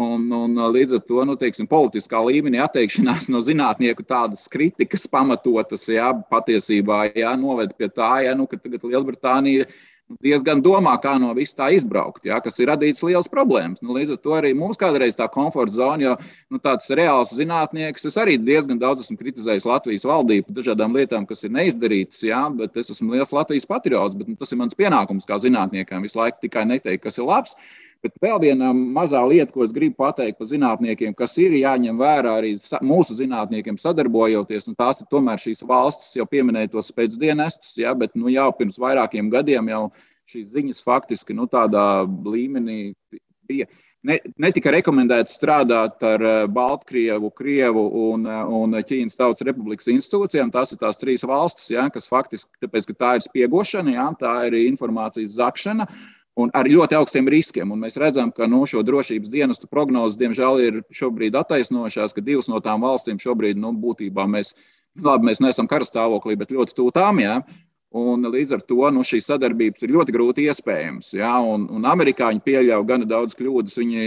Un, un līdz ar to nu, teiksim, politiskā līmenī atteikšanās no zinātnieku tādas kritikas pamatotas, jā, patiesībā jā, noved pie tā, jā, nu, ka tagad Lielbritānija diezgan domā, kā no vis tā izbraukt, jā, kas ir radīts liels problēmas. Nu, līdz ar to arī mums kādreiz tā komforta zona, jo nu, tāds reāls zinātnieks, es arī diezgan daudz esmu kritizējis Latvijas valdību par dažādām lietām, kas ir neizdarītas, jā, bet es esmu liels Latvijas patriots, bet nu, tas ir mans pienākums kā zinātniekam visu laiku tikai neteikt, kas ir labs. Bet vēl viena mazā lieta, ko es gribu pateikt par zinātniekiem, kas ir jāņem vērā arī mūsu zinātniekiem sadarbojoties, un tās ir tomēr šīs valstis, jau pieminēja tos pēcdienestus, ja, bet nu, jau pirms vairākiem gadiem jau šīs ziņas faktiski nu, tādā līmenī bija. Ne, netika rekomendēts strādāt ar eh, Baltkrievu, Krievu un, eh, un Ķīnas Tautas Republikas institūcijām. Tās ir tās trīs valstis, ja, kas faktiski, tāpēc, ka tā ir spiegošana, ja, tā ir informācijas zakšana. Uh, un ar ļoti augstiem riskiem. Un mēs redzam, ka nu, šo drošības dienestu prognozes, diemžēl, ir šobrīd attaisnojušās, ka divas no tām valstīm šobrīd, nu, būtībā mēs, labi, mēs neesam karastāvoklī, bet ļoti tuvu tām. Jā. Un līdz ar to nu, šīs sadarbības ir ļoti grūti iespējamas. Ja? Un, un amerikāņi pieļauj gana daudz kļūdas. Viņi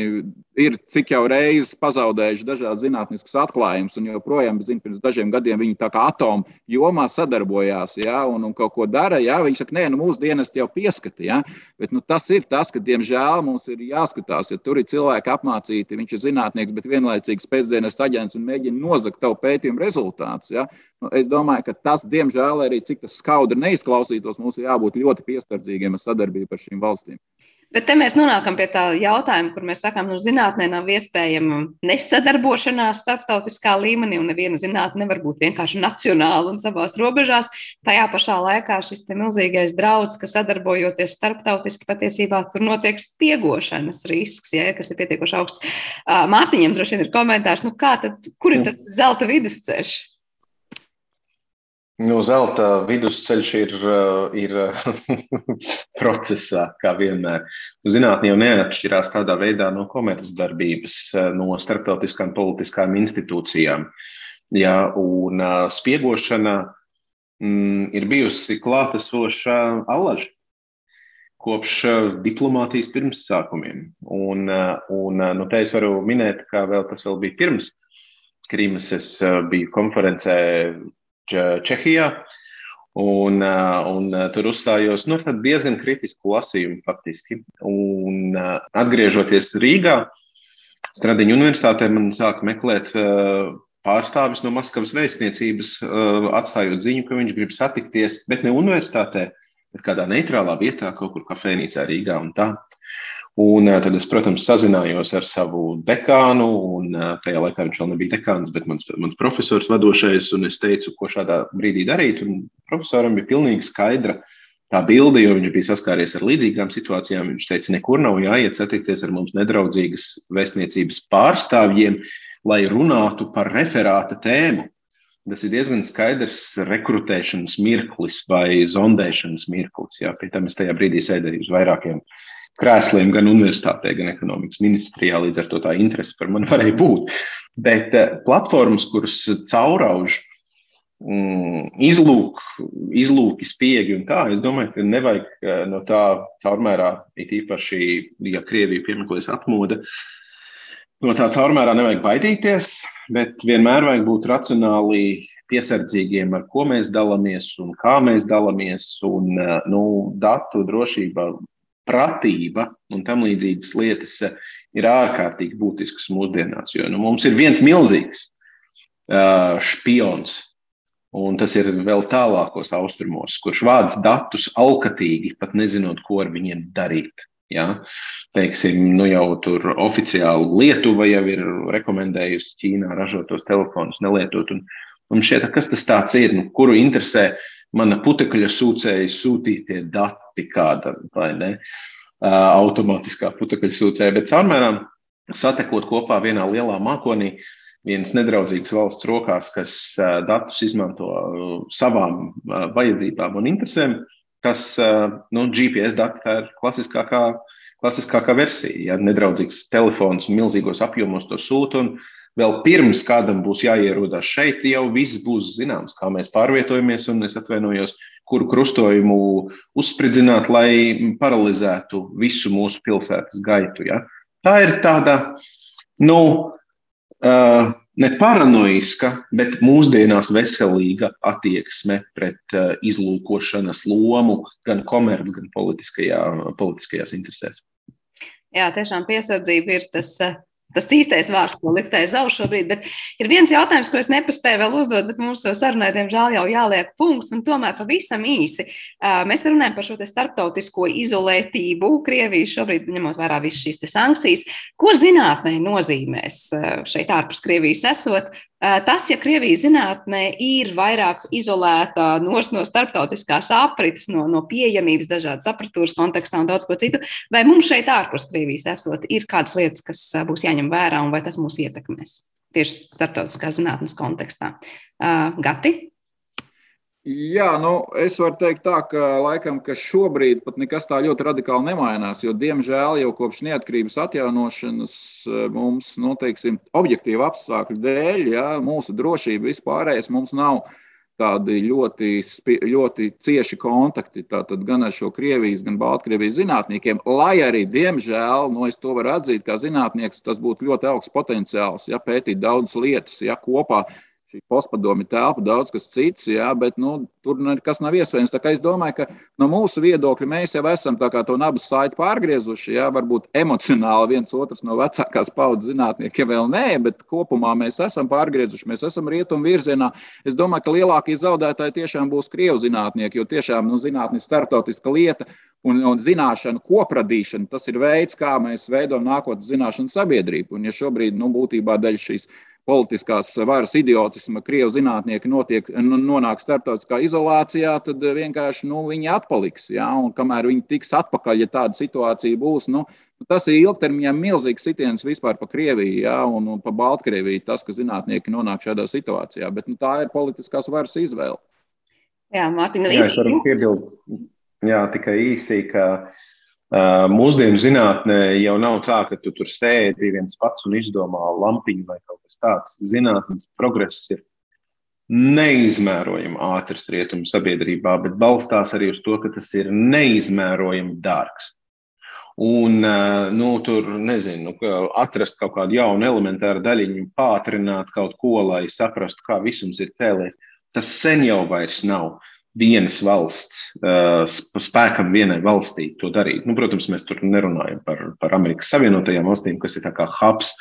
ir cik jau reizes pazaudējuši dažādas zinātniskas atklājumus, un joprojām, zinu, pirms dažiem gadiem viņi tā kā atomu jomā sadarbojās ja? un, un kaut ko dara. Ja? Viņi saka, nē, nu, mūsu dienas jau pieskata. Ja? Bet nu, tas ir tas, ka, diemžēl, mums ir jāskatās, ja tur ir cilvēki apmācīti, viņš ir zinātnieks, bet vienlaicīgi spēcdienas aģents un mēģina nozagt tavu pētījumu rezultātus. Ja? Nu, es domāju, ka tas, diemžēl, arī cik tas skaudri neizklausītos, mums ir jābūt ļoti piesardzīgiem ar sadarbību ar šīm valstīm. Bet te mēs nonākam pie tā jautājuma, kur mēs sakām, nu, zinātnē nav iespējama nesadarbošanās starptautiskā līmenī, un neviena zinātne nevar būt vienkārši nacionāla un savās robežās. Tajā pašā laikā šis milzīgais draudz, ka sadarbojoties starptautiski, patiesībā tur notiek spiegošanas risks, ja, kas ir pietiekoši augsts. Mārtiņam droši vien ir komentārs, nu kā tad, kur ir tas zelta vidusceļš? Nu, zelta vidusceļš ir, uh, ir procesā, kā vienmēr. Zinātnē jau neatšķirās tādā veidā no komercdarbības, uh, no starptautiskām politiskām institūcijām. Ja, un spiegošana mm, ir bijusi klātesoša alaži kopš diplomātijas pirmsākumiem. Un, un nu, te es varu minēt, ka vēl tas vēl bija pirms Krīmas. Es biju konferencē Čehijā. Un, un tur uzstājos nu, diezgan kritisku lasījumu, faktiski. Un, atgriežoties Rīgā, Stradiņa universitātē, man sāka meklēt pārstāvis no Maskavas vēstniecības, atstājot ziņu, ka viņš grib satikties, bet ne universitātē, bet kādā neitrālā vietā, kaut kur kafejnīcā Rīgā un tā. Un tad es, protams, sazinājos ar savu dekānu, un tajā laikā viņš vēl nebija dekāns, bet mans, mans profesors vadošais, un es teicu, ko šādā brīdī darīt. Un profesoram bija pilnīgi skaidra tā bilde, jo viņš bija saskāries ar līdzīgām situācijām. Viņš teica, nekur nav jāiet satikties ar mums nedraudzīgas vēstniecības pārstāvjiem, lai runātu par referāta tēmu. Tas ir diezgan skaidrs rekrutēšanas mirklis vai zondēšanas mirklis. Jā. Pie tam es tajā brīdī sēdēju uz vairākiem uh, krēsliem gan universitātē, gan ekonomikas ministrijā. Līdz ar to tā interese par mani varēja būt. Bet eh, platformas, kuras caurauž mm, izlūk, izlūki, spiegi un tā, es domāju, ka nevajag eh, no tā caurmērā, it īpaši, ja Krievija piemeklēs atmoda, no tā caurmērā nevajag baidīties, bet vienmēr vajag būt racionāli piesardzīgiem, ar ko mēs dalāmies un kā mēs dalāmies. Un, eh, nu, datu drošība pratība un tam līdzīgas lietas eh, ir ārkārtīgi būtiskas mūsdienās. Jo nu, mums ir viens milzīgs uh, špions, un tas ir vēl tālākos austrumos, kurš vāc datus alkatīgi, pat nezinot, ko ar viņiem darīt. Ja? Teiksim, nu jau tur oficiāli Lietuva jau ir rekomendējusi Ķīnā ražotos telefonus nelietot. Un, un šķiet, kas tas ir, nu, kuru interesē mana putekļa sūcēja sūtītie dati kāda vai ne, automātiskā putekļa sūcēja, bet caurmērām satekot kopā vienā lielā mākonī, vienas nedraudzīgas valsts rokās, kas datus izmanto savām vajadzībām un interesēm, kas nu, GPS dati ir klasiskākā, klasiskākā versija. Ja nedraudzīgs telefons milzīgos apjomos to sūta vēl pirms kādam būs jāierodas šeit, jau viss būs zināms, kā mēs pārvietojamies. Un es atvainojos, kuru krustojumu uzspridzināt, lai paralizētu visu mūsu pilsētas gaitu. Ja? Tā ir tāda, nu, uh, ne paranoiska, bet mūsdienās veselīga attieksme pret uh, izlūkošanas lomu gan komerc, gan politiskajā, politiskajās interesēs. Jā, tiešām piesardzība ir tas tas īstais vārds, ko likt aiz auss šobrīd. Bet ir viens jautājums, ko es nepaspēju vēl uzdot, bet mūsu sarunai, diemžēl, jau jāliek punkts. Un tomēr pavisam īsi. Mēs runājam par šo starptautisko izolētību. Krievija šobrīd, ņemot vērā visas šīs sankcijas, ko zinātnē nozīmēs šeit ārpus Krievijas esot, Tas, ja Krievijas zinātnē ir vairāk izolēta no, no starptautiskās aprites, no, no pieejamības, dažādas apatūras kontekstā un daudz ko citu, vai mums šeit ārpus Krievijas esot, ir kādas lietas, kas būs jāņem vērā un vai tas mūs ietekmēs tieši starptautiskās zinātnes kontekstā? Uh, Gati? Jā, nu, es varu teikt tā, ka laikam, ka šobrīd pat nekas tā ļoti radikāli nemainās, jo, diemžēl, jau kopš neatkarības atjaunošanas eh, mums, nu, teiksim, objektīva apstākļu dēļ, ja, mūsu drošība vispārējais mums nav tādi ļoti, ļoti cieši kontakti gan ar šo Krievijas, gan Baltkrievijas zinātniekiem, lai arī, diemžēl, nu, es to varu atzīt kā zinātnieks, tas būtu ļoti augsts potenciāls, ja pētīt daudzas lietas, ja kopā šī postpadomi telpa, daudz kas cits, jā, bet nu, tur nekas nav iespējams. Es domāju, ka no mūsu viedokļa mēs jau esam to nabas saiti pārgriezuši, jā, varbūt emocionāli viens otrs no vecākās paudzes zinātniekiem vēl nē, bet kopumā mēs esam pārgriezuši, mēs esam rietumu virzienā. Es domāju, ka lielākie zaudētāji tiešām būs krievu zinātnieki, jo tiešām nu, zinātnē ir startautiska lieta. Un, un zināšanu kopradīšana, tas ir veids, kā mēs veidojam nākotnes zināšanu sabiedrību. Un, ja šobrīd, nu, būtībā daļa šīs politiskās varas idiotisma, krievu zinātnieki notiek, nonāk starptautiskā izolācijā, tad vienkārši nu, viņi atpaliks. Ja? Un kamēr viņi tiks atpakaļ, ja tāda situācija būs, nu, tas ir ilgtermiņā milzīgs sitiens vispār pa Krieviju ja? un, un pa Baltkrieviju, tas, ka zinātnieki nonāk šādā situācijā. Bet nu, tā ir politiskās varas izvēle. Jā, Mārtiņa, jā, es varu piebilst, jā, tikai īsi, ka Mūsdienu zinātnē jau nav tā, ka tu tur sēdi viens pats un izdomā lampiņu vai kaut kas tāds. Zinātnes progress ir neizmērojami ātrs rietumu sabiedrībā, bet balstās arī uz to, ka tas ir neizmērojami dārgs. Un, nu, tur, nezinu, atrast kaut kādu jaunu elementāru daļiņu, pātrināt kaut ko, lai saprastu, kā visums ir cēlies, tas sen jau vairs nav vienas valsts, uh, spēkam vienai valstī to darīt. Nu, protams, mēs tur nerunājam par, par Amerikas Savienotajām valstīm, kas ir kā hubs,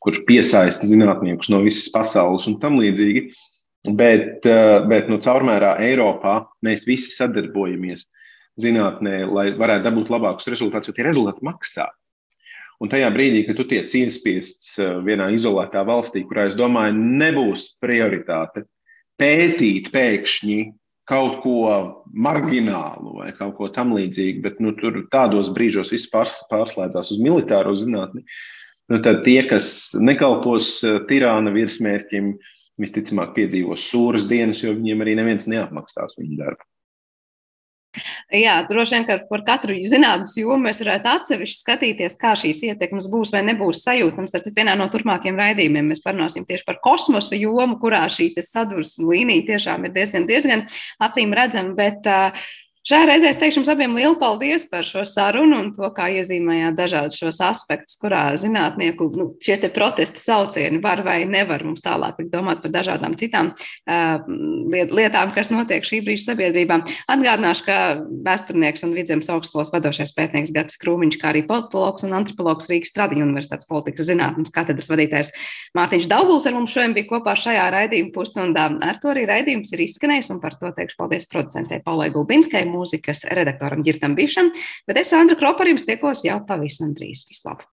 kurš piesaista zinātniekus no visas pasaules un tam līdzīgi. Bet, uh, bet nu, caurmērā Eiropā mēs visi sadarbojamies zinātnē, lai varētu dabūt labākus rezultātus, jo tie rezultāti maksā. Un tajā brīdī, kad tu tiec iespiests uh, vienā izolētā valstī, kurā, es domāju, nebūs prioritāte pētīt pēkšņi kaut ko marginālu vai kaut ko tamlīdzīgu, bet nu, tur tādos brīžos viss pārs, pārslēdzās uz militāro zinātni. Nu, tad tie, kas nekalpos eh, tirāna virsmērķim, visticamāk piedzīvos sūras dienas, jo viņiem arī neviens neapmaksās viņu darbu. Jā, droši vien, ka par katru zinātnīs jomu mēs varētu atsevišķi skatīties, kā šīs ietekmes būs vai nebūs sajūtams. Tad vienā no turpmākajiem raidījumiem mēs parunāsim tieši par kosmosa jomu, kurā šī sadursmes līnija tiešām ir diezgan, diezgan acīm redzama. Bet uh, Šajā reizē es teikšu jums abiem lielu paldies par šo sarunu un to, kā iezīmējāt dažādus šos aspektus, kurā zinātnieku nu, šie protesta saucieni var vai nevar mums tālāk domāt par dažādām citām uh, lietām, kas notiek šī brīža sabiedrībā. Atgādināšu, ka vēsturnieks un vidzemes augstskolas vadošais pētnieks Gats Krūmiņš, kā arī politologs un antropologs Rīgas Tradiņu universitātes politikas zinātnes katedras vadītājs Mārtiņš Dauguls ar mums šodien bija kopā šajā raidījuma pusstundā. Ar to arī raidījums ir izskanējis un par to teikšu paldies producentē Paulai Gulbinskai mūzikas redaktoram Girtam Bišam, bet es Andru Kroparim tiekos jau pavisam drīz. Vislabāk!